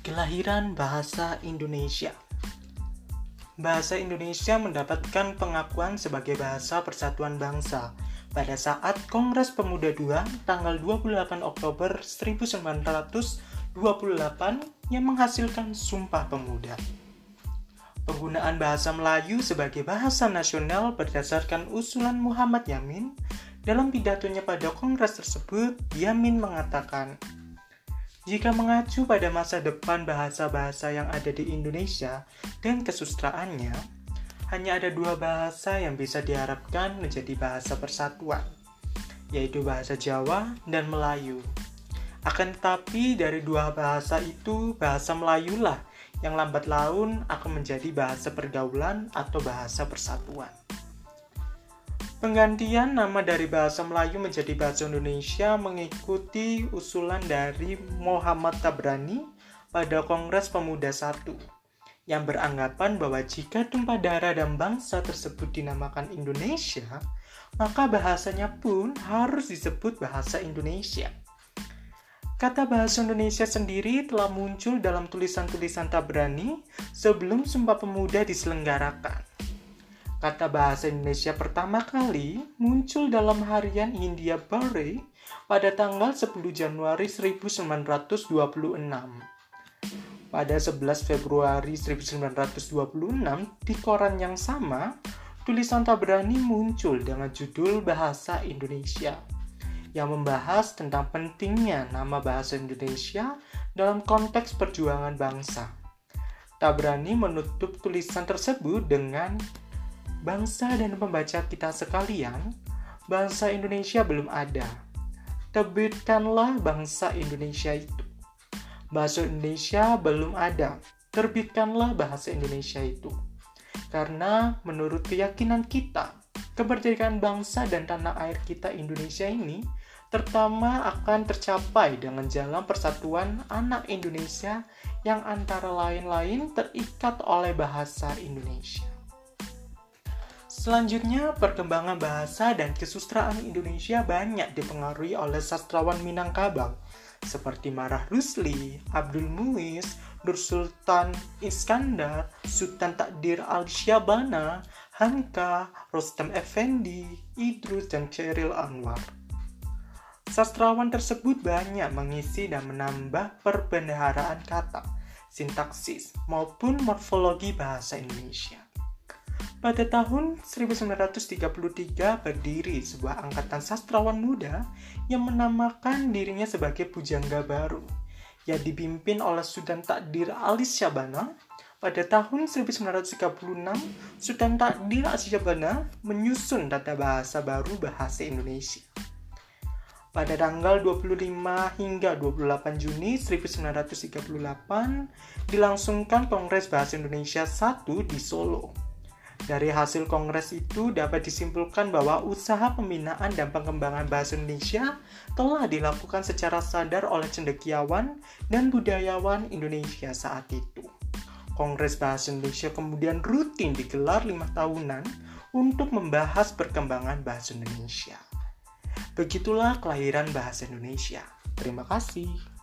Kelahiran bahasa Indonesia Bahasa Indonesia mendapatkan pengakuan sebagai bahasa persatuan bangsa pada saat Kongres Pemuda II tanggal 28 Oktober 1928 yang menghasilkan Sumpah Pemuda. Penggunaan bahasa Melayu sebagai bahasa nasional berdasarkan usulan Muhammad Yamin dalam pidatonya pada kongres tersebut, Yamin mengatakan, jika mengacu pada masa depan bahasa-bahasa yang ada di Indonesia dan kesustraannya, hanya ada dua bahasa yang bisa diharapkan menjadi bahasa persatuan, yaitu bahasa Jawa dan Melayu. Akan tetapi dari dua bahasa itu, bahasa Melayulah yang lambat laun akan menjadi bahasa pergaulan atau bahasa persatuan. Penggantian nama dari bahasa Melayu menjadi bahasa Indonesia mengikuti usulan dari Muhammad Tabrani pada Kongres Pemuda I yang beranggapan bahwa jika tumpah darah dan bangsa tersebut dinamakan Indonesia, maka bahasanya pun harus disebut bahasa Indonesia. Kata bahasa Indonesia sendiri telah muncul dalam tulisan-tulisan Tabrani sebelum Sumpah Pemuda diselenggarakan. Kata bahasa Indonesia pertama kali muncul dalam harian India Bare pada tanggal 10 Januari 1926. Pada 11 Februari 1926 di koran yang sama, tulisan Tabrani muncul dengan judul Bahasa Indonesia yang membahas tentang pentingnya nama bahasa Indonesia dalam konteks perjuangan bangsa. Tabrani menutup tulisan tersebut dengan bangsa dan pembaca kita sekalian, bangsa Indonesia belum ada. Terbitkanlah bangsa Indonesia itu. Bahasa Indonesia belum ada. Terbitkanlah bahasa Indonesia itu. Karena menurut keyakinan kita, kemerdekaan bangsa dan tanah air kita Indonesia ini terutama akan tercapai dengan jalan persatuan anak Indonesia yang antara lain-lain terikat oleh bahasa Indonesia. Selanjutnya, perkembangan bahasa dan kesustraan Indonesia banyak dipengaruhi oleh sastrawan Minangkabau seperti Marah Rusli, Abdul Muiz, Nur Sultan Iskandar, Sultan Takdir Al-Syabana, Hamka, Rostam Effendi, Idrus, dan Ceril Anwar. Sastrawan tersebut banyak mengisi dan menambah perbendaharaan kata, sintaksis, maupun morfologi bahasa Indonesia. Pada tahun 1933 berdiri sebuah angkatan sastrawan muda yang menamakan dirinya sebagai Pujangga Baru yang dipimpin oleh Sultan Takdir Alis Syabana. Pada tahun 1936, Sultan Takdir Alis Syabana menyusun tata bahasa baru bahasa Indonesia. Pada tanggal 25 hingga 28 Juni 1938 dilangsungkan Kongres Bahasa Indonesia I di Solo. Dari hasil kongres itu dapat disimpulkan bahwa usaha pembinaan dan pengembangan bahasa Indonesia telah dilakukan secara sadar oleh cendekiawan dan budayawan Indonesia saat itu. Kongres Bahasa Indonesia kemudian rutin digelar lima tahunan untuk membahas perkembangan bahasa Indonesia. Begitulah kelahiran bahasa Indonesia. Terima kasih.